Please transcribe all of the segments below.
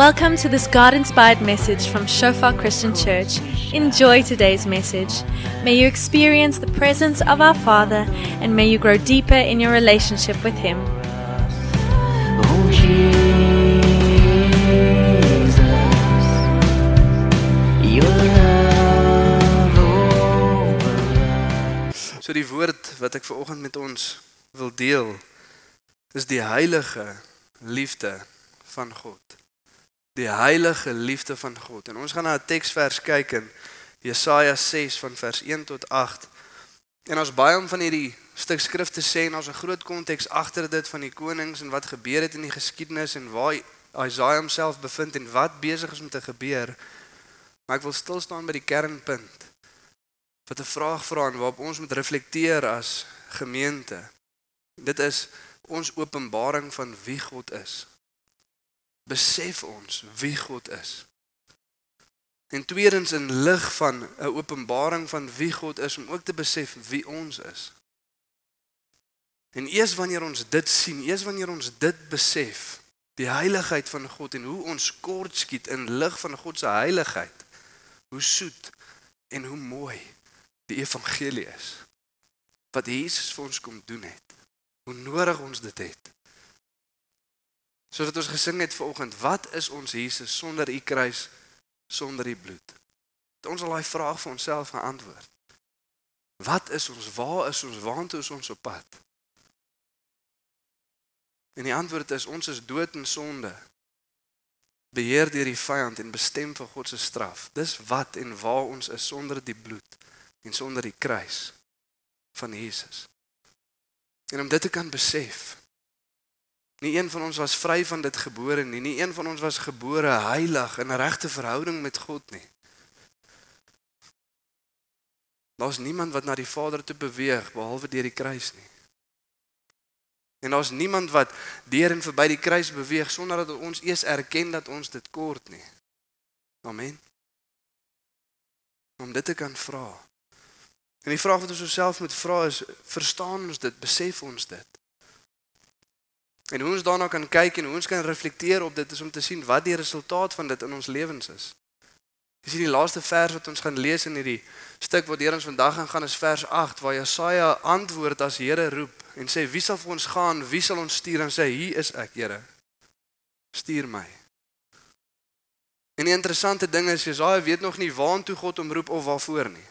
Welcome to this God inspired message from Shofar Christian Church. Enjoy today's message. May you experience the presence of our Father and may you grow deeper in your relationship with Him. Oh Jesus, your love over So die woord wat ek veraloggend met ons wil deel is die heilige liefde van God. Die heilige liefde van God. En ons gaan na 'n teksvers kyk in Jesaja 6 van vers 1 tot 8. En ons baie om van hierdie stuk skrif te sê en ons 'n groot konteks agter dit van die konings en wat gebeur het in die geskiedenis en waar Jesaja homself bevind en wat besig is om te gebeur. Maar ek wil stil staan by die kernpunt wat 'n vraag vra en waarop ons moet reflekteer as gemeente. Dit is ons openbaring van wie God is. Besef ons wie God is. En tweedens in lig van 'n openbaring van wie God is om ook te besef wie ons is. En eers wanneer ons dit sien, eers wanneer ons dit besef, die heiligheid van God en hoe ons kort skiet in lig van God se heiligheid, hoe soet en hoe mooi die evangelie is wat Jesus vir ons kom doen het. Hoe nodig ons dit het. Soos wat ons gesing het vanoggend, wat is ons Jesus sonder u kruis, sonder u bloed? Het ons al daai vraag vir onsself geantwoord. Wat is ons? Waar is ons? Waartoe is ons op pad? En die antwoord is ons is dood in sonde. Beheer deur die vyand en bestem vir God se straf. Dis wat en waar ons is sonder die bloed en sonder die kruis van Jesus. En om dit te kan besef. Nie een van ons was vry van dit gebore nie. Nie een van ons was gebore heilig in 'n regte verhouding met God nie. Daar's niemand wat na die Vader toe beweeg behalwe deur die kruis nie. En daar's niemand wat deur en verby die kruis beweeg sonder dat ons eers erken dat ons dit kort nie. Amen. Om dit te kan vra. En die vraag wat ons osself moet vra is, verstaan ons dit? Besef ons dit? En hoe ons daarna kan kyk en hoe ons kan reflekteer op dit is om te sien wat die resultaat van dit in ons lewens is. Dis die laaste vers wat ons gaan lees in hierdie stuk wat deur ons vandag gaan gaan is vers 8 waar Jesaja antwoord as Here roep en sê wie sal vir ons gaan? Wie sal ons stuur? En sê hier is ek, Here. Stuur my. En die interessante ding is Jesaja weet nog nie waantoe God hom roep of waarvoor nie.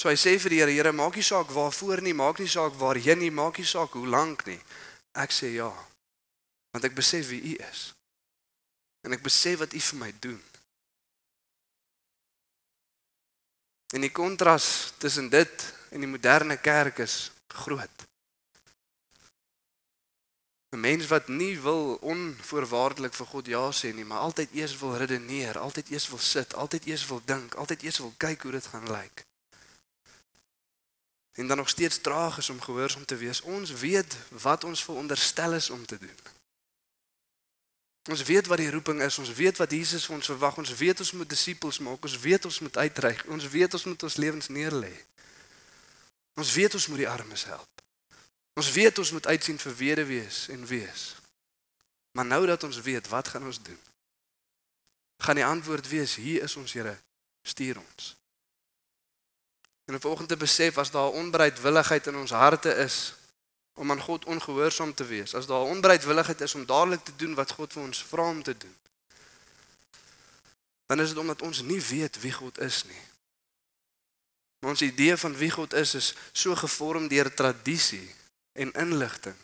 So hy sê vir die Here, Here, maak nie saak waarvoor nie, maak nie saak waarheen nie, maak nie saak hoe lank nie. Ek sê ja. Want ek besef wie U is. En ek besef wat U vir my doen. En die kontras tussen dit en die moderne kerk is groot. 'n Mens wat nie wil onvoorwaardelik vir God ja sê nie, maar altyd eers wil redeneer, altyd eers wil sit, altyd eers wil dink, altyd eers wil kyk hoe dit gaan lyk. En dan nog steeds traag is om gehoorsaam te wees. Ons weet wat ons veronderstel is om te doen. Ons weet wat die roeping is, ons weet wat Jesus vir ons verwag, ons weet ons moet disippels maak, ons weet ons moet uitreik, ons weet ons moet ons lewens neerlê. Ons weet ons moet die armes help. Ons weet ons moet uitsien vir weduwees en wees. Maar nou dat ons weet, wat gaan ons doen? Gaan die antwoord wees, hier is ons Here, stuur ons. En op vanoggend te besef as daar onbereidwilligheid in ons harte is om aan God ongehoorsaam te wees, as daar onbereidwilligheid is om dadelik te doen wat God vir ons vra om te doen. Dan is dit omdat ons nie weet wie God is nie. Ons idee van wie God is is so gevorm deur tradisie en inligting.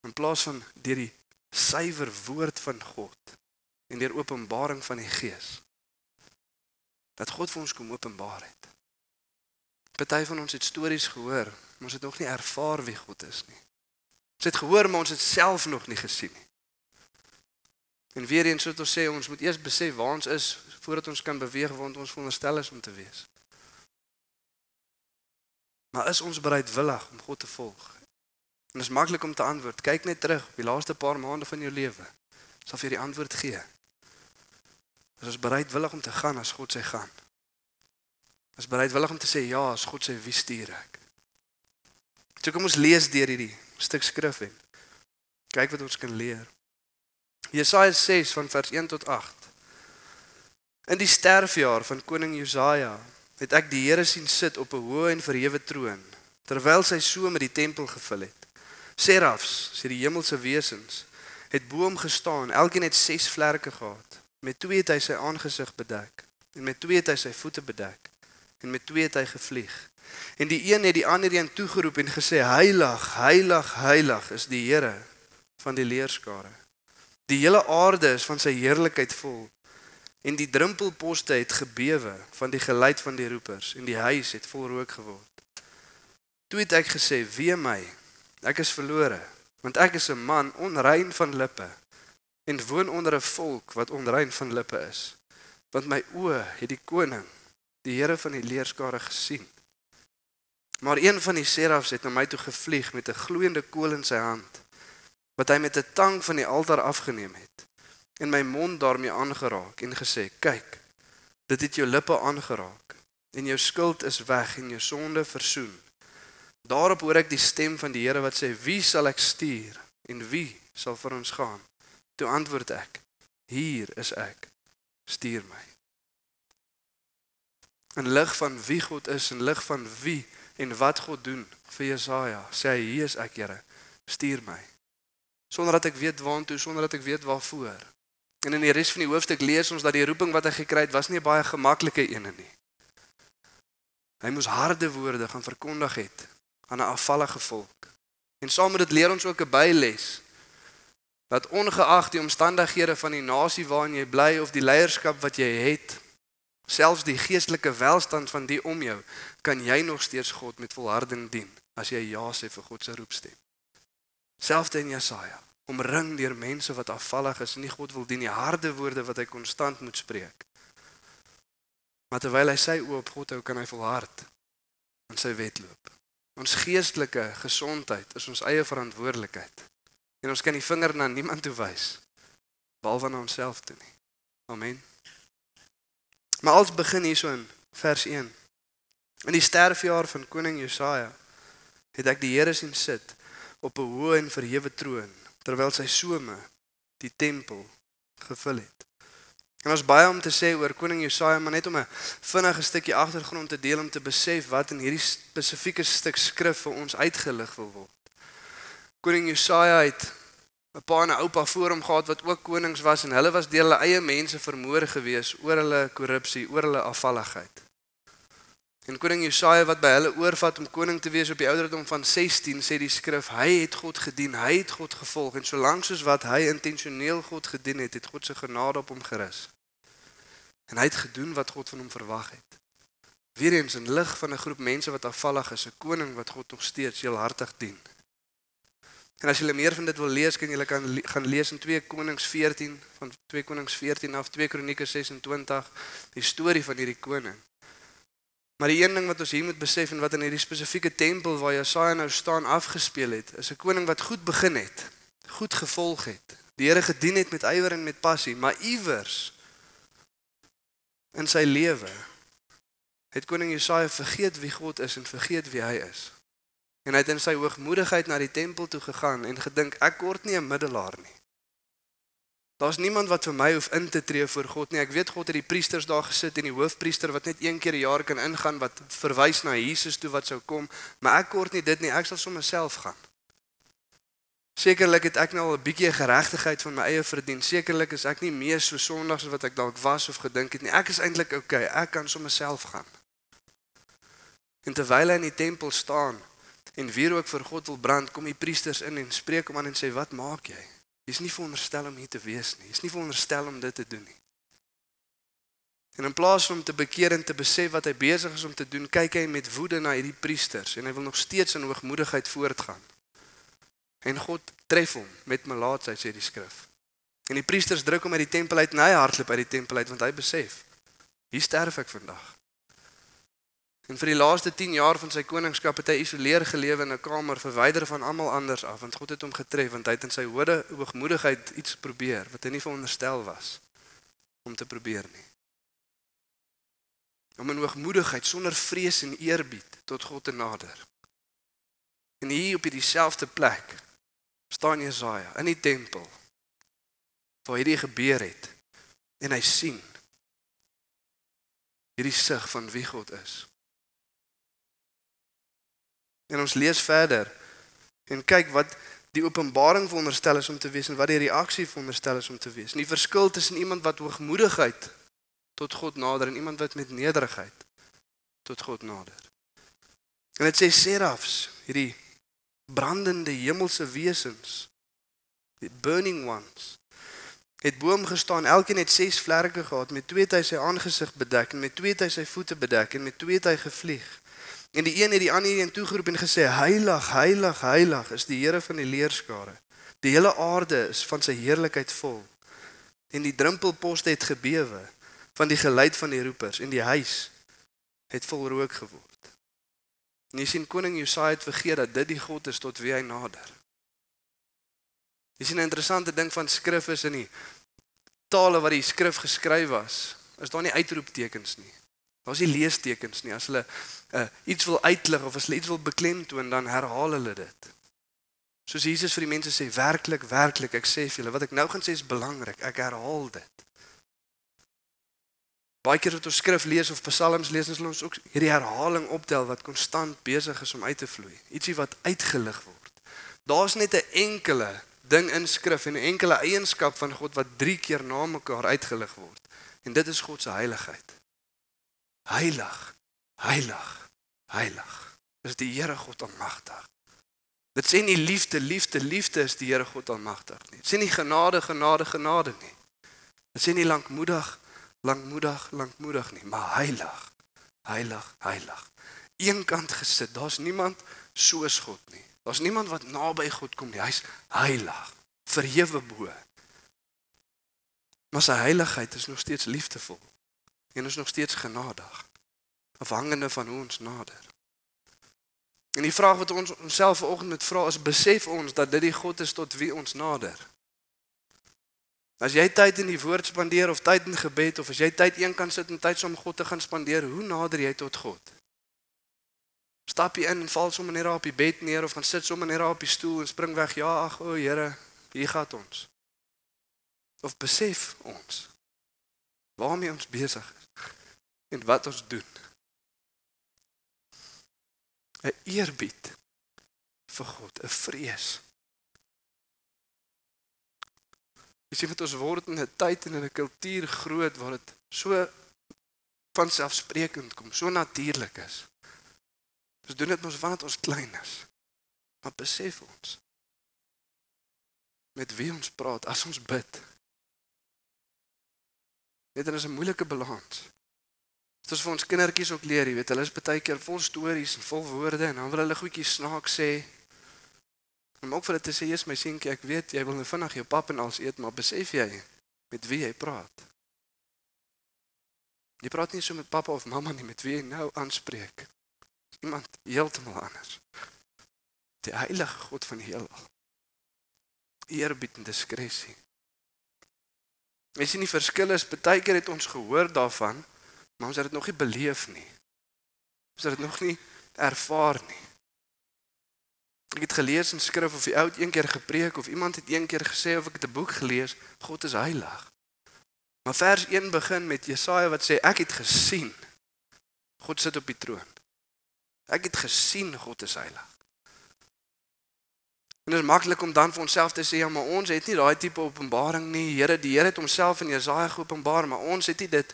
In plaas van deur die suiwer woord van God en deur openbaring van die Gees. Dat God vir ons kom openbaar het. Party van ons het stories gehoor, maar ons het nog nie ervaar wie God is nie. Ons het gehoor, maar ons het self nog nie gesien nie. En weer eens moet ons sê ons moet eers besef waar ons is voordat ons kan beweeg waar ons veronderstel is om te wees. Maar is ons bereidwillig om God te volg? En dit is maklik om te antwoord. Kyk net terug op die laaste paar maande van jou lewe. Sal vir die antwoord gee. Is ons bereidwillig om te gaan as God sê gaan? Is bereidwillig om te sê ja as God sê wie stuur ek? So kom ons lees deur hierdie stuk skrif en kyk wat ons kan leer. Jesaja 6 van vers 1 tot 8. In die sterfjaar van koning Josia het ek die Here sien sit op 'n hoë en verhewe troon terwyl sy so met die tempel gevul het. Serafs, sê die hemelse wesens, het bo hom gestaan. Elkeen het 6 vlerke gehad. Met twee het hy sy aangesig bedek en met twee het hy sy voete bedek en met twee het hy gevlieg. En die een het die ander een toegeroep en gesê: Heilig, heilig, heilig is die Here van die leerskare. Die hele aarde is van sy heerlikheid vol. En die drempelposte het gebewe van die geluid van die roepers en die huis het vol rook geword. Toe het ek gesê: "Wee my, ek is verlore, want ek is 'n man onrein van lippe en woon onder 'n volk wat onrein van lippe is. Want my oë het die koning, die Here van die leerskare gesien." Maar een van die serafs het na my toe gevlieg met 'n gloeiende kool in sy hand wat hy met 'n tang van die altaar afgeneem het en my mond daarmee aangeraak en gesê kyk dit het jou lippe aangeraak en jou skuld is weg en jou sonde versoen. Daarop hoor ek die stem van die Here wat sê wie sal ek stuur en wie sal vir ons gaan toe antwoord ek hier is ek. Stuur my in lig van wie God is en lig van wie en wat God doen vir Jesaja sê hy hier is ek Here stuur my sonder dat ek weet waartoe, sonder dat ek weet waarvoor. En in die res van die hoofstuk lees ons dat die roeping wat hy gekry het, was nie baie gemaklike ene nie. Hy moes harde woorde gaan verkondig het aan 'n afvallige volk. En saam met dit leer ons ook 'n byles dat ongeag die omstandighede van die nasie waarin jy bly of die leierskap wat jy het, selfs die geestelike welstand van die om jou, kan jy nog steeds God met volharding dien as jy ja sê vir God se roepstem. Selfs in Jesaja, omring deur mense wat afvallig is en nie God wil dien nie, harde woorde wat hy konstant moet spreek. Maar terwyl hy sy oë op God hou, kan hy volhard in sy wedloop. Ons geestelike gesondheid is ons eie verantwoordelikheid. En ons kan die vinger na niemand toe wys behalwe na onsself toe nie. Amen. Maar als begin hierso in vers 1. In die sterfjaar van koning Josia het ek die Here sien sit op 'n hoë en verhewe troon terwyl sy some die tempel gevul het. En ons baie om te sê oor koning Josia, maar net om 'n vinnige stukkie agtergrond te deel om te besef wat in hierdie spesifieke stuk skrif vir ons uitgelig wil word. Koning Josia het 'n pa en 'n oupa voor hom gehad wat ook konings was en hulle was deel hulle eie mense vermoor gewees oor hulle korrupsie, oor hulle afvalligheid. En koning Josia wat by hulle oorvat om koning te wees op die ouderdom van 16 sê die skrif hy het God gedien, hy het God gevolg en solank soos wat hy intentioneel God gedien het, het God se genade op hom gerus. En hy het gedoen wat God van hom verwag het. Weereens in lig van 'n groep mense wat afvallig is, 'n koning wat God nog steeds heel hartig dien. En as jy meer van dit wil lees, kan jy kan gaan lees in 2 Konings 14 van 2 Konings 14 af 2 Kronieke 26 die storie van hierdie koning. Maar die een ding wat ons hier moet besef en wat in hierdie spesifieke tempel waar Jesaja nou staan afgespeel het, is 'n koning wat goed begin het, goed gevolg het, die Here gedien het met ywer en met passie, maar iewers in sy lewe het koning Jesaja vergeet wie God is en vergeet wie hy is. En hy het in sy hoogmoedigheid na die tempel toe gegaan en gedink ek kort nie 'n middelaar nie. Daar's niemand wat vir my hoef in te tree voor God nie. Ek weet God het die priesters daar gesit en die hoofpriester wat net een keer 'n jaar kan ingaan wat verwys na Jesus toe wat sou kom, maar ek kort nie dit nie. Ek sal sommer self gaan. Sekerlik het ek nou al 'n bietjie geregtigheid van my eie verdien. Sekerlik is ek nie meer so sondig as wat ek dalk was of gedink het nie. Ek is eintlik oukei. Okay. Ek kan sommer self gaan. En terwyl hy in die tempel staan en weer ook vir God wil brand, kom die priesters in en spreek hom aan en sê: "Wat maak jy?" Jy's nie veronderstel om hier te wees nie. Jy's nie veronderstel om dit te doen nie. En in plaas van om te bekeer en te besef wat hy besig is om te doen, kyk hy met woede na hierdie priesters en hy wil nog steeds in hoogmoedigheid voortgaan. En God tref hom met melaatsheid sê die skrif. En die priesters druk hom uit die tempel uit en hy hardloop uit die tempel uit want hy besef hier sterf ek vandag. En vir die laaste 10 jaar van sy koningskap het hy isoleer gelewe in 'n kamer verwyder van almal anders af want God het hom getref want hy het in sy hoede hoogmoedigheid iets probeer wat hy nie veronderstel was om te probeer nie. Om in hoogmoedigheid sonder vrees en eerbied tot God te nader. En hier op hierdie selfde plek staan Jesaja in die tempel waar hierdie gebeur het en hy sien hierdie sig van wie God is. En ons lees verder en kyk wat die openbaring veronderstel is om te wees en wat die reaksie veronderstel is om te wees. Die verskil tussen iemand wat hoogmoedigheid tot God nader en iemand wat met nederigheid tot God nader. En dit sê serafs, hierdie brandende hemelse wesens, die burning ones het boom gestaan. Elkeen het 6 vlerke gehad. Met twee het hy sy aangesig bedek en met twee het hy sy voete bedek en met twee het hy gevlieg. En die een het die ander een toegeroep en gesê: "Heilig, heilig, heilig is die Here van die leerskare. Die hele aarde is van sy heerlikheid vol." En die drempelposte het gebewe van die geluid van die roepers en die huis het vol rook geword. En jy sien koning Josia het vergeet dat dit die God is tot wie hy nader. Jy sien 'n interessante ding van skrif is in die tale wat die skrif geskryf was, is daar nie uitroeptekens nie. Daar's nie leestekens nie. As hulle uh, iets wil uitlig of as hulle iets wil beklemtoon, dan herhaal hulle dit. Soos Jesus vir die mense sê, werklik, werklik, ek sê vir julle, wat ek nou gaan sê is belangrik. Ek herhaal dit. Baie keer as ons skrif lees of psalms lees, ons ons ook hierdie herhaling optel wat konstant besig is om uit te vloei. Ietsie wat uitgelig word. Daar's net 'n enkele ding in skrif en 'n enkele eienskap van God wat 3 keer na mekaar uitgelig word. En dit is God se heiligheid. Heilig, heilig, heilig. Dis die Here God almagtig. Dit sê nie liefde, liefde, liefde is die Here God almagtig nie. Dit sê nie genade, genade, genade nie. Dit sê nie lankmoedig, lankmoedig, lankmoedig nie, maar heilig, heilig, heilig. Eenkant gesit, daar's niemand soos God nie. Daar's niemand wat naby God kom nie. Hy's heilig, verhewe bo. Maar sy heiligheid is nog steeds liefdevol en is nog steeds genadig. Afhangende van hoe ons nader. En die vraag wat ons onsself vanoggend moet vra is besef ons dat dit die God is tot wie ons nader. As jy tyd in die woord spandeer of tyd in gebed of as jy tyd een kan sit en tyd saam God te gaan spandeer, hoe nader jy tot God? Stap jy in en val sommer net op die bed neer of gaan sit sommer net op die stoel en spring weg. Ja, ag o, Here, hier gaan ons. Of besef ons waarmee ons besig is en wat ons doen. 'n Eerbied vir God, 'n vrees. Jy sien met ons word in 'n tyd en in 'n kultuur groot waar dit so van selfsprekend kom, so natuurlik is. Ons doen dit mos wanneer ons klein is. Maar besef ons met wie ons praat as ons bid. Dit is 'n moeilike balans. Dit is vir ons kindertjies ook leer, jy weet, hulle is baie keer vol stories en vol woorde en dan wil hulle goedjies snaaks sê. En ook vir hulle te sê, "Jesus, my seentjie, ek weet jy wil nou vinnig jou pap en als eet, maar besef jy met wie jy praat?" Jy praat nie so met pappa of mamma nie, met wie jy nou aanspreek iemand heeltemal anders. Die heilige God van die heelal. Eerbied en diskresie. Jy sien die verskil is baie keer het ons gehoor daarvan, maar ons het dit nog nie beleef nie. Ons het dit nog nie ervaar nie. Ek het gelees in skrif of die ou het een keer gepreek of iemand het een keer gesê of ek het 'n boek gelees, God is heilig. Maar vers 1 begin met Jesaja wat sê ek het gesien God sit op die troon. Ek het gesien God is heilig. En dit is maklik om dan vir onsself te sê ja, maar ons het nie daai tipe openbaring nie. Here, die Here het homself in Jesaja geopenbaar, maar ons het nie dit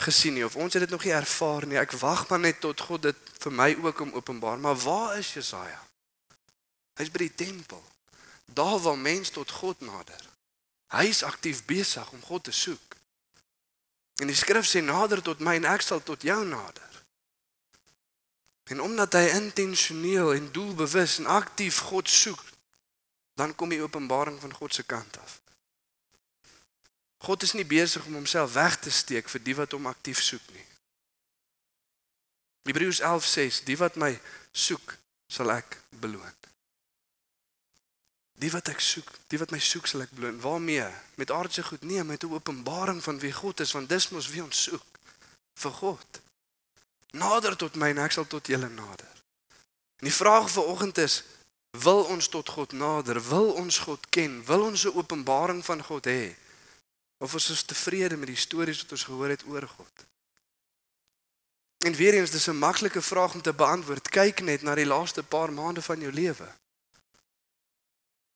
gesien nie of ons het dit nog nie ervaar nie. Ek wag maar net tot God dit vir my ook om openbaar. Maar waar is Jesaja? Hy's by die tempel. Daar waar mens tot God nader. Hy's aktief besig om God te soek. En die skrif sê nader tot my en ek sal tot jou nader. En omdat hy intentioneel en doelbewus en aktief God soek, dan kom die openbaring van God se kant af. God is nie besig om homself weg te steek vir die wat hom aktief soek nie. Hebreërs 11 sê, die wat my soek, sal ek beloon. Die wat ek soek, die wat my soek, sal ek beloon. Waarmee? Met aardse goed? Nee, met 'n openbaring van wie God is, want dis mos wie ons soek. Vir God. Nader tot my en ek sal tot julle nader. En die vraag vir oggend is, wil ons tot God nader? Wil ons God ken? Wil ons 'n openbaring van God hê? Of is ons tevrede met die stories wat ons gehoor het oor God? En weer eens, dis 'n maklike vraag om te beantwoord. Kyk net na die laaste paar maande van jou lewe.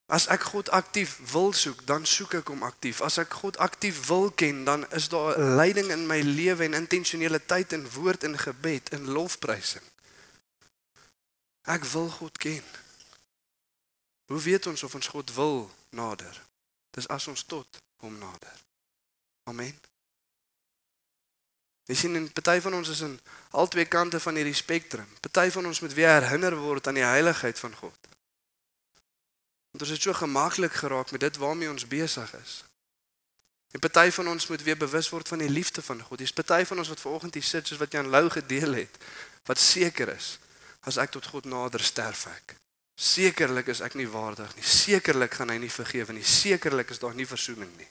As ek God aktief wil soek, dan soek ek hom aktief. As ek God aktief wil ken, dan is daar 'n leiding in my lewe en intentionele tyd in woord en gebed en lofprysing. Ek wil God ken. Hoe weet ons of ons God wil nader? Dis as ons tot hom nader. Amen. Jy sien, en party van ons is in albei kante van hierdie spektrum. Party van ons moet weer herinner word aan die heiligheid van God. Want ons het so gemaklik geraak met dit waarmee ons besig is. En party van ons moet weer bewus word van die liefde van God. Dis party van ons wat vanoggend hier sit soos wat Jan Lou gedeel het, wat seker is as ek tot God nader sterf ek. Sekerlik is ek nie waardig nie. Sekerlik gaan hy nie vergewe nie. Sekerlik is daar nie verzoening nie.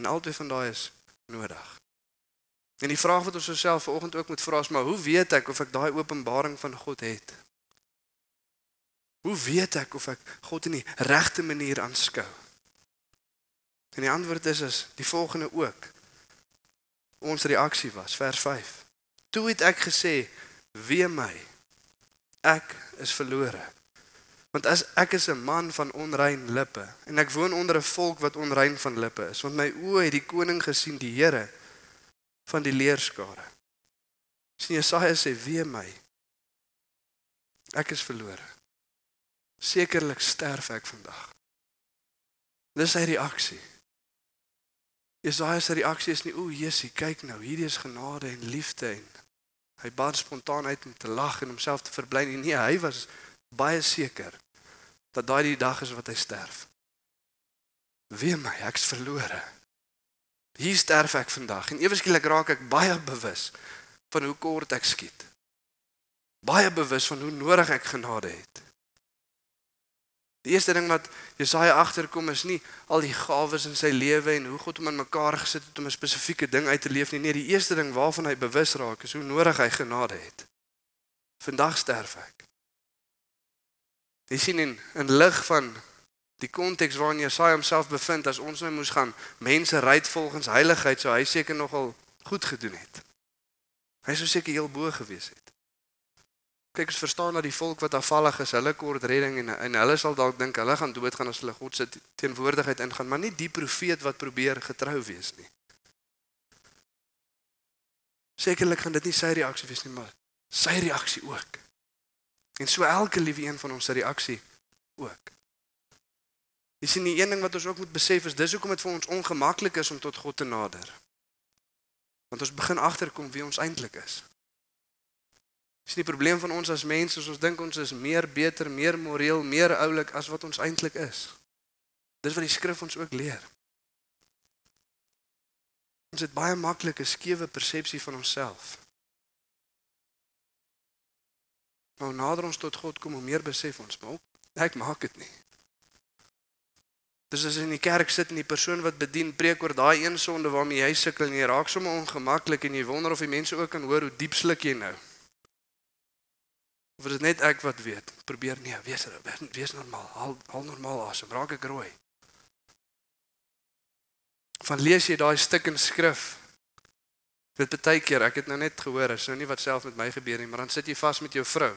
En albei van daai is nodig. En die vraag wat ons osself vanoggend ook moet vra is maar hoe weet ek of ek daai openbaring van God het? Hoe weet ek of ek God in die regte manier aanskou? En die antwoord is is die volgende ook. Ons reaksie was vers 5. Toe het ek gesê: "Wee my. Ek is verlore." Want as ek is 'n man van onrein lippe en ek woon onder 'n volk wat onrein van lippe is, want my oë het die koning gesien, die Here van die leerskare. Sien Jesaja sê: "Wee my. Ek is verlore." Sekerlik sterf ek vandag. Dis sy reaksie. Jesaja se reaksie is nie o, Jessie, kyk nou, hierdie is genade en liefde en hy bars spontaan uit om te lag en homself te verbly nie. Nee, hy was baie seker dat daai die dag is wat hy sterf. Wee my, ek's verlore. Hier sterf ek vandag en ewe skielik raak ek baie bewus van hoe kort ek skiet. Baie bewus van hoe nodig ek genade het. Die eerste ding wat Jesaja agterkom is nie al die gawes in sy lewe en hoe God hom in mekaar gesit het om 'n spesifieke ding uit te leef nie. Nee, die eerste ding waarvan hy bewus raak is hoe nodig hy genade het. Vandag sterf ek. Jy sien in in lig van die konteks waarin Jesaja homself bevind as ons nou moes gaan mense ry volgens heiligheid, sou hy seker nogal goed gedoen het. Hy sou seker heel bo gewees het. Kyk, ons verstaan dat die volk wat afvallig is, hulle kort redding en en hulle sal dalk dink hulle gaan doodgaan as hulle God se teenwoordigheid ingaan, maar nie die profeet wat probeer getrou wees nie. Sekerlik gaan dit nie sy reaksie wees nie, maar sy reaksie ook. En so elke liewe een van ons se reaksie ook. Dis nie een ding wat ons ook moet besef is dis hoekom dit vir ons ongemaklik is om tot God te nader. Want ons begin agterkom wie ons eintlik is. Dis die probleem van ons as mense, ons dink ons is meer beter, meer moreel, meer oulik as wat ons eintlik is. Dis wat die skrif ons ook leer. Ons het baie maklike skewe persepsie van onsself. Maar nader ons tot God kom, hoe meer besef ons, maar ek maak dit nie. Dis as in die kerk sit en die persoon wat bedien preek oor daai een sonde waarmee jy sukkel en jy raak sommer ongemaklik en jy wonder of die mense ook kan hoor hoe diep sluk jy nou. Of is dit net ek wat weet? Probeer nee, wees wees normaal. Haal haal normaal asem. Raak ek rooi. Van lees jy daai stuk in skrif? Dit baie keer, ek het nou net gehoor, is nou nie wat self met my gebeur nie, maar dan sit jy vas met jou vrou.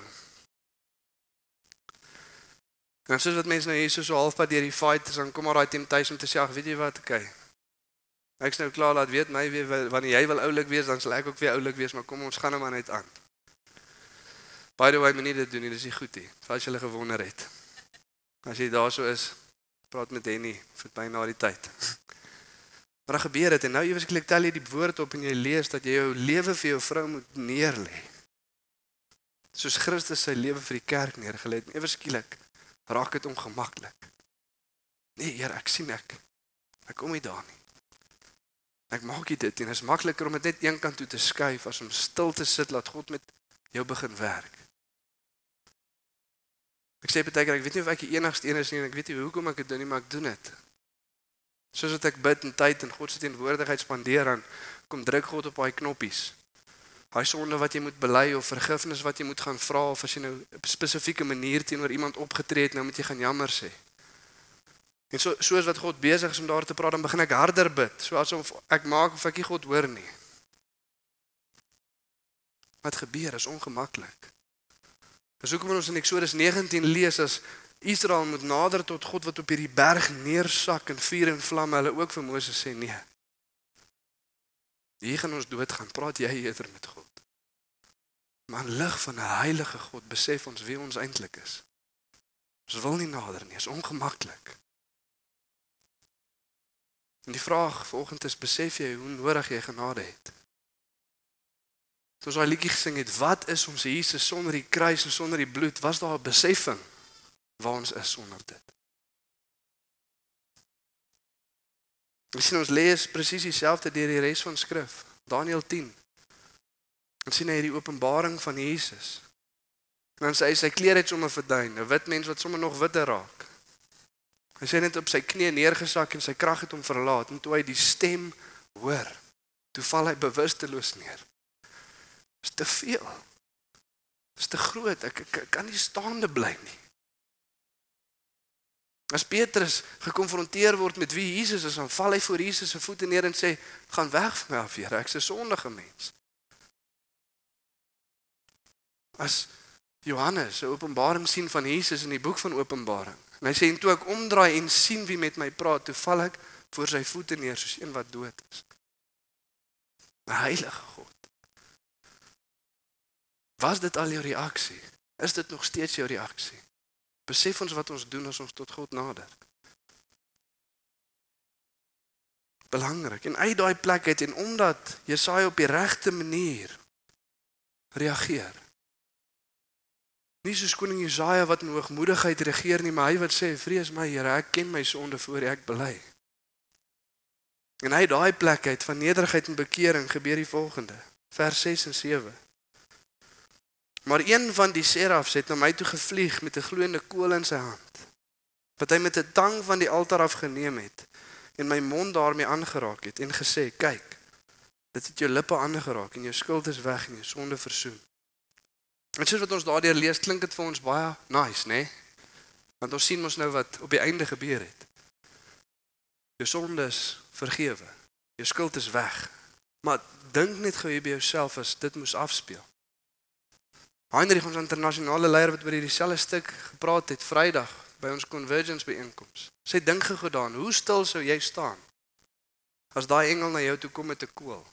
En soos wat mense nou hier so so halfpad deur die fight is, dan kom maar daai temptation te sê, ag, weet jy wat, okay. Ek's nou klaar laat weet my wanneer jy wil oulik wees, dan sal ek ook weer oulik wees, maar kom ons gaan nou maar net aan. By the way, moenie dit doen nie, dis nie goed nie. As jy hulle gewonder het. As jy daarso is, praat met Henny vir by na die tyd. Maar dan gebeur dit en nou ewes ek tel jy die woord op en jy lees dat jy jou lewe vir jou vrou moet neerlê. Soos Christus sy lewe vir die kerk neergelê het. Ewes skielik raak dit ongemaklik. Nee, Here, ek sien ek. Ek kom nie daar nie. Ek maak dit en dit is makliker om dit net een kant toe te skuif as om stil te sit laat God met jou begin werk. Ek sê baie keer ek weet nie of ek die enigste een is nie en ek weet nie hoekom ek dit doen nie, maar ek doen dit. Soos wat ek bid en tyd in God se teenwoordigheid spandeer aan kom druk God op daai knoppies. Daai sonde wat jy moet bely of vergifnis wat jy moet gaan vra of as jy nou op 'n spesifieke manier teenoor iemand opgetree het, nou moet jy gaan jammer sê. En so soos wat God besig is om daar te praat, dan begin ek harder bid, so asof ek maak of ek nie God hoor nie. Wat gebeur is ongemaklik. Dis hoekom ons in Eksodus 19 lees as Israel moet nader tot God wat op hierdie berg neersak in vuur en vlamme, hulle ook vir Moses sê nee. Hier gaan ons doodgaan. Praat jy eerder met God. Maar lig van 'n heilige God besef ons wie ons eintlik is. Ons wil nie nader nie, is ongemaklik. En die vraag vanoggend is besef jy hoe nodig jy genade het? Ons daai liedjie gesing het, wat is ons Jesus sonder die kruis en sonder die bloed? Was daar 'n besefing waar ons is sonder dit? Ons sien ons lees presies dieselfde deur die res van skrif. Daniël 10. Ons sien hy die openbaring van Jesus. En dan sê hy sy klere het sommer verdwyn, 'n wit mens wat sommer nog witter raak. Hy sê net op sy knie neergesak en sy krag het hom verlaat en toe hy die stem hoor, toe val hy bewusteloos neer. Dis te veel. Dis te groot. Ek, ek, ek kan nie staande bly nie. As Petrus gekonfronteer word met wie Jesus is, dan val hy voor Jesus se voete neer en sê: "Gaan weg van my af, Here, ek's 'n sondige mens." As Johannes 'n openbaring sien van Jesus in die boek van Openbaring, en hy sê en toe ek omdraai en sien wie met my praat, toe val ek voor sy voete neer soos een wat dood is. 'n Heilige God. Was dit al jou reaksie? Is dit nog steeds jou reaksie? Besef ons wat ons doen as ons tot God nader. Belangrik. En uit daai plek uit en omdat Jesaja op die regte manier reageer. Nie soos koning Jesaja wat in hoogmoedigheid regeer nie, maar hy wat sê: "Vrees my, Here, ek ken my sonde voor ek bely." En uit daai plek uit van nederigheid en bekering gebeur die volgende. Vers 6 en 7. Maar een van die serafs het na my toe gevlieg met 'n gloeiende kool in sy hand. Wat hy met 'n tang van die altaar af geneem het en my mond daarmee aangeraak het en gesê: "Kyk, dit het jou lippe aangeraak en jou skuld is weg en jou sonde versoen." En soos wat ons daardeur lees, klink dit vir ons baie nice, né? Nee? Want ons sien mos nou wat op die einde gebeur het. Jou sonde is vergewe. Jou skuld is weg. Maar dink net gou hier by jouself as dit moes afspeel. Heinrich ons internasionale leier wat oor hierdie selfde stuk gepraat het Vrydag by ons convergence byeenkoms. Sê dink gou gedaan, hoe stil sou jy staan as daai engel na jou toe kom met 'n koel?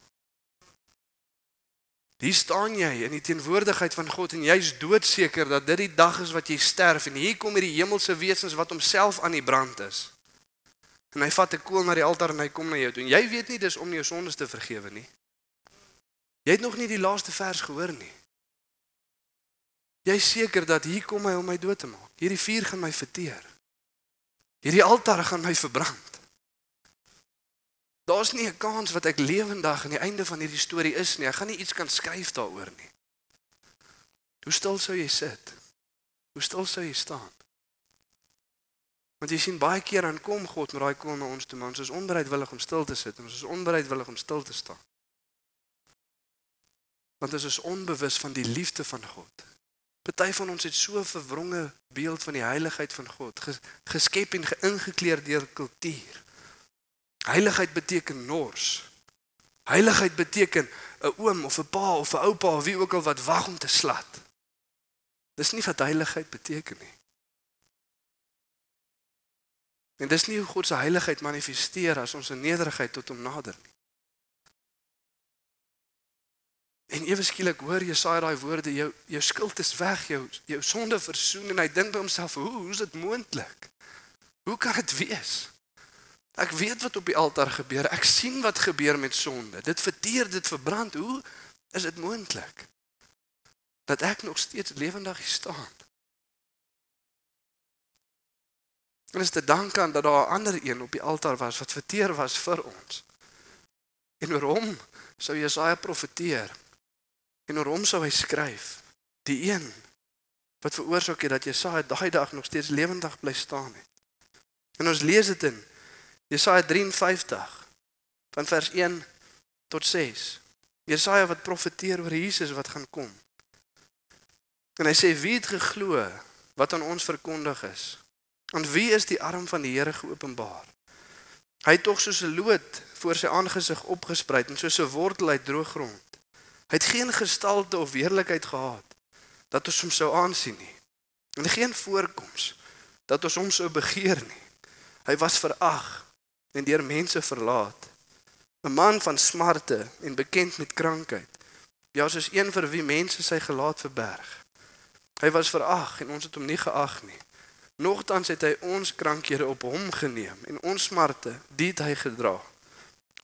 Hier staan jy in die teenwoordigheid van God en jy's doodseker dat dit die dag is wat jy sterf en hier kom hierdie hemelse wesens wat homself aan die brand is. En hy vat 'n koel na die altaar en hy kom na jou toe. En jy weet nie dis om jou sondes te vergewe nie. Jy het nog nie die laaste vers gehoor nie. Jy seker dat hier kom hy om my dood te maak. Hierdie vuur gaan my verteer. Hierdie altaar gaan my verbrand. Daar's nie 'n kans wat ek lewendig aan die einde van hierdie storie is nie. Ek gaan nie iets kan skryf daaroor nie. Hoe stil sou jy sit? Hoe stil sou jy staan? Want jy sien baie keer dan kom God met daai kom na ons toe, maar ons is onbereidwillig om stil te sit en ons is onbereidwillig om stil te staan. Want ons is onbewus van die liefde van God. Party van ons het so 'n verwronge beeld van die heiligheid van God, geskep en geïngekleer deur kultuur. Heiligheid beteken nors. Heiligheid beteken 'n oom of 'n pa of 'n oupa of wie ook al wat wag om te slat. Dis nie wat heiligheid beteken nie. En dis nie hoe God se heiligheid manifesteer as ons in nederigheid tot hom nader nie. En ewe skielik hoor Jesaja daai woorde, jou jou skuld is weg, jou jou sonde versoen en hy dink by homself, hoe hoe is dit moontlik? Hoe kan dit wees? Ek weet wat op die altaar gebeur. Ek sien wat gebeur met sonde. Dit verteer, dit verbrand. Hoe is dit moontlik dat ek nog steeds lewendig staan? En is te dank aan dat daar 'n ander een op die altaar was wat verteer was vir ons. En oor hom sou Jesaja profeteer En oor hom sou hy skryf, die een wat veroorsaak het dat Jesaja daai dag nog steeds lewendig bly staan het. En ons lees dit in Jesaja 53 van vers 1 tot 6. Jesaja wat profeteer oor Jesus wat gaan kom. En hy sê wie het geglo wat aan ons verkondig is? Aan wie is die arm van die Here geopenbaar? Hy het tog soos 'n loot voor sy aangesig opgespruit en soos 'n wortel uit droë grond. Hy het geen gestalte of weerlikheid gehad dat ons hom sou aansien nie. En geen voorkoms dat ons hom sou begeer nie. Hy was verag en deur mense verlaat. 'n Man van smarte en bekend met krankheid. Ja, soos een vir wie mense sy gelaat verberg. Hy was verag en ons het hom nie geag nie. Nogtans het hy ons krankhede op hom geneem en ons smarte dit hy gedra.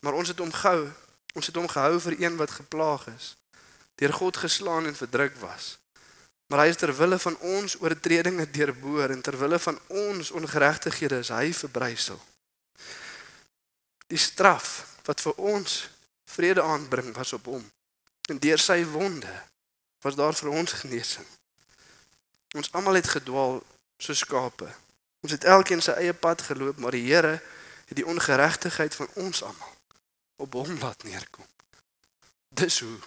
Maar ons het hom gehou, ons het hom gehou vir een wat geplaag is, deur God geslaan en verdruk was. Maar hy is ter wille van ons oortredinge deurboor en ter wille van ons ongeregtighede is hy verbrysel. Die straf wat vir ons vrede aanbring was op hom. En deur sy wonde was daar vir ons genesing. Ons almal het gedwaal soos skape. Ons het elkeen sy eie pad geloop, maar die Here het die ongeregtigheid van ons almal op hom laat neerkom. Dis hoe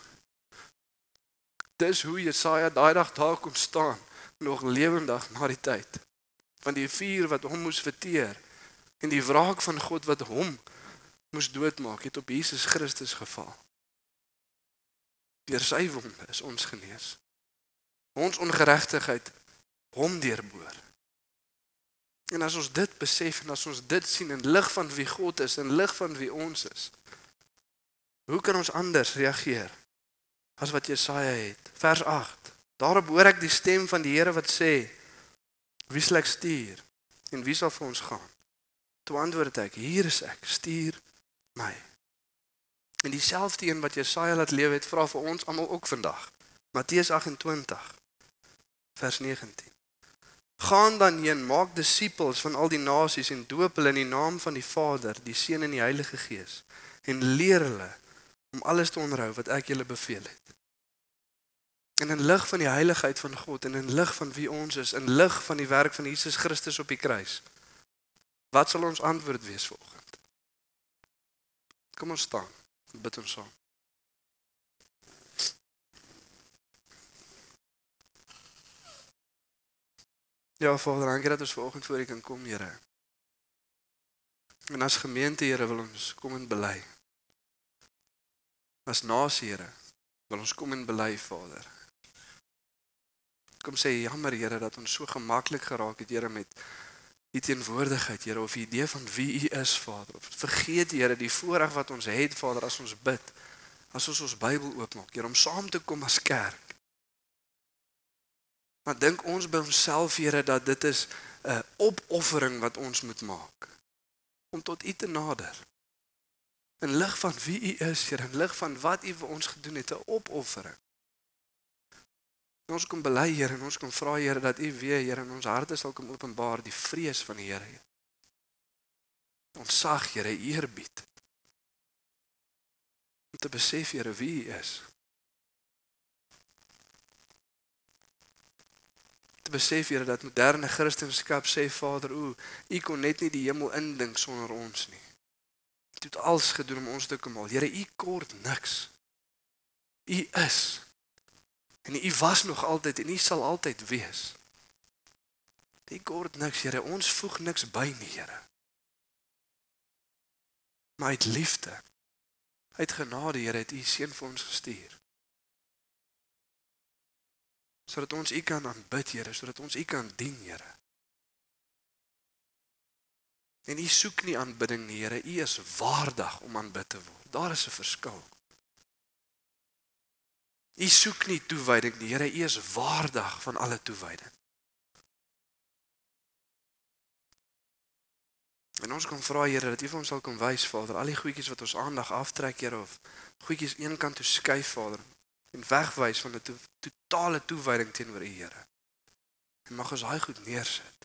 Dis hoe Jesaja daai dag daar kom staan, nog lewendig na die tyd van die vuur wat hom moes verteer en die wraak van God wat hom moes doodmaak het op Jesus Christus geval. Deur sy wonde is ons genees. Ons ongeregtigheid hom deurboor. En as ons dit besef en as ons dit sien in lig van wie God is en lig van wie ons is, hoe kan ons anders reageer as wat Jesaja het? Vers 8. Daarop hoor ek die stem van die Here wat sê: Wie sal ek stuur en wie sal vir ons gaan? Toe antwoord ek: Hier is ek, stuur my. En dieselfde een wat Jesaja laat lewe het, vra vir ons almal ook vandag. Matteus 28 vers 19. Gaan dan heen, maak disippels van al die nasies en doop hulle in die naam van die Vader, die Seun en die Heilige Gees en leer hulle om alles te onderhou wat ek julle beveel het. En in lig van die heiligheid van God en in lig van wie ons is, in lig van die werk van Jesus Christus op die kruis. Wat sal ons antwoord wees vanoggend? Kom ons staan. Bid ons saam. Ja, Vader, dankie dat ons vanoggend voor U kan kom, Here. En as gemeente, Here, wil ons kom en bely. As nasie, Here, wil ons kom en bely, Vader. Kom sê jammer, Here, dat ons so gemaklik geraak het, Here, met U teenwoordigheid, Here, of die idee van wie U is, Vader. Of vergeet, Here, die voorreg wat ons het, Vader, as ons bid, as ons ons Bybel oopmaak, Here, om saam te kom as kerk. Maar dink ons by onsself, Here, dat dit is 'n opoffering wat ons moet maak om tot U te nader. In lig van wie U is, Here, in lig van wat U vir ons gedoen het, 'n opoffering. Ons kom bely, Here, en ons kom vra, Here, dat U weer, Here, in ons harte sal kom openbaar die vrees van die Here. Ons sag, Here, eerbied. Om te besef, Here, wie U is. Te besef Here dat moderne Christendom sê Vader, o, U kon net nie die hemel indink sonder ons nie. U het alles gedoen om ons te kom haal. Here, U kort niks. U is. En U was nog altyd en U sal altyd wees. U kort niks, Here. Ons voeg niks by nie, Here. Maar uit liefde, uit genade, Here, het U seun vir ons gestuur sodat ons U kan aanbid, Here, sodat ons U kan dien, Here. En U soek nie aanbidding nie, Here. U is waardig om aanbid te word. Daar is 'n verskil. U soek nie toewyding nie, Here. U is waardig van alle toewyding. En ons kom vra Here dat U vir ons sal kom wys, Vader, al die goedjies wat ons aandag aftrek, Here, of goedjies eenkant toe skuif, Vader, en wegwys van 'n to totale toewyding teenoor U Here. En mag ons daai goed neersit.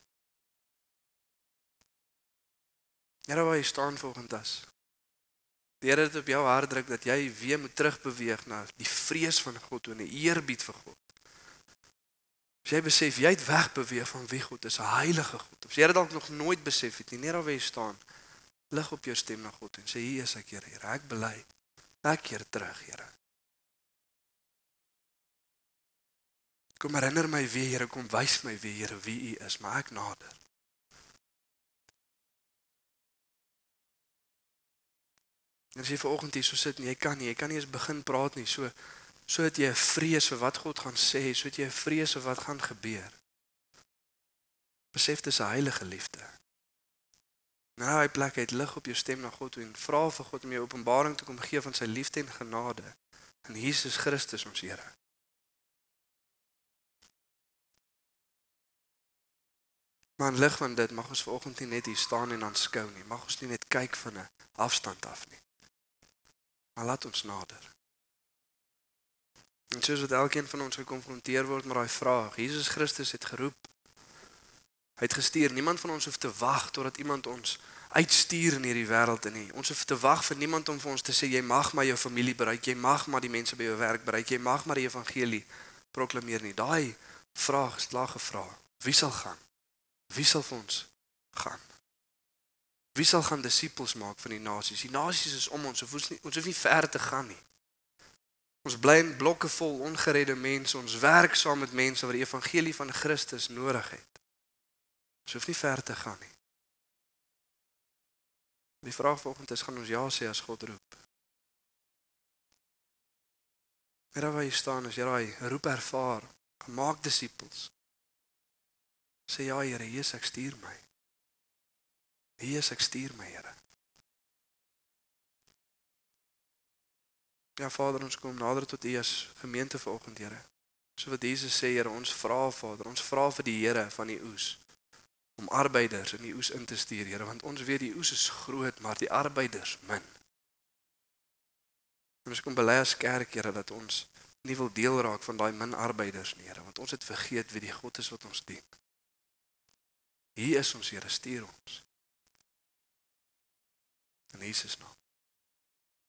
Here, waar jy staan volgens as. Die Here het op jou hart druk dat jy weer moet terugbeweeg na die vrees van God en 'n eerbied vir God. As jy besef jy het wegbeweeg van wie God is, 'n heilige God. Of jy het dalk nog nooit besef het nie, net daar waar jy staan, lig op jou stem na God en sê hier is ek, Here, Here, ek bely. Ek keer terug, Here. Kom herinner my weer, Here, kom wys my weer, Here, wie U is, maar ek nader. En as jy vanoggend hier so sit en jy kan nie, jy kan nie eens begin praat nie, so sodat jy 'n vrees vir wat God gaan sê, sodat jy 'n vrees vir wat gaan gebeur. Besef dis 'n heilige liefde. Nou hy plek uit lig op jou stem na God toe en vra vir God om jou openbaring te kom gee van sy liefde en genade in Jesus Christus ons Here. Maar in lig van dit mag ons vanoggend nie net hier staan en aanskou nie. Mag ons nie net kyk van 'n afstand af nie. Maar laat ons nader. En soos wat elkeen van ons gekonfronteer word met daai vraag, Jesus Christus het geroep. Hy het gestuur. Niemand van ons hoef te wag totdat iemand ons uitstuur in hierdie wêreld in nie. Ons hoef te wag vir niemand om vir ons te sê jy mag maar jou familie bereik, jy mag maar die mense by jou werk bereik, jy mag maar die evangelie proklameer nie. Daai vraag is klaar gevra. Wie sal gaan? Wie sal vir ons gaan? Wie sal gaan disippels maak van die nasies? Die nasies is om ons, ons nie ons hoef nie ver te gaan nie. Ons bly in blokke vol ongeredde mense, ons werk saam met mense wat die evangelie van Christus nodig het. Ons hoef nie ver te gaan nie. Die vraag vanoggend is gaan ons ja sê as God roep? Here waar jy staan as jy daai roep ervaar, maak disippels. Sê ja Here, Jesus ek stuur my. Jesus ek stuur my Here. Ja Vader, ons kom nader tot U as gemeente vanoggend Here. So wat Jesus sê Here, ons vra Vader, ons vra vir die Here van die oes om arbeiders in die oes in te stuur, Here, want ons weet die oes is groot, maar die arbeiders min. En ons kom bely as kerk, Here, dat ons nie wil deel raak van daai min arbeiders nie, Here, want ons het vergeet wie die God is wat ons dien. Hier is ons Here, stuur ons. In Jesus naam.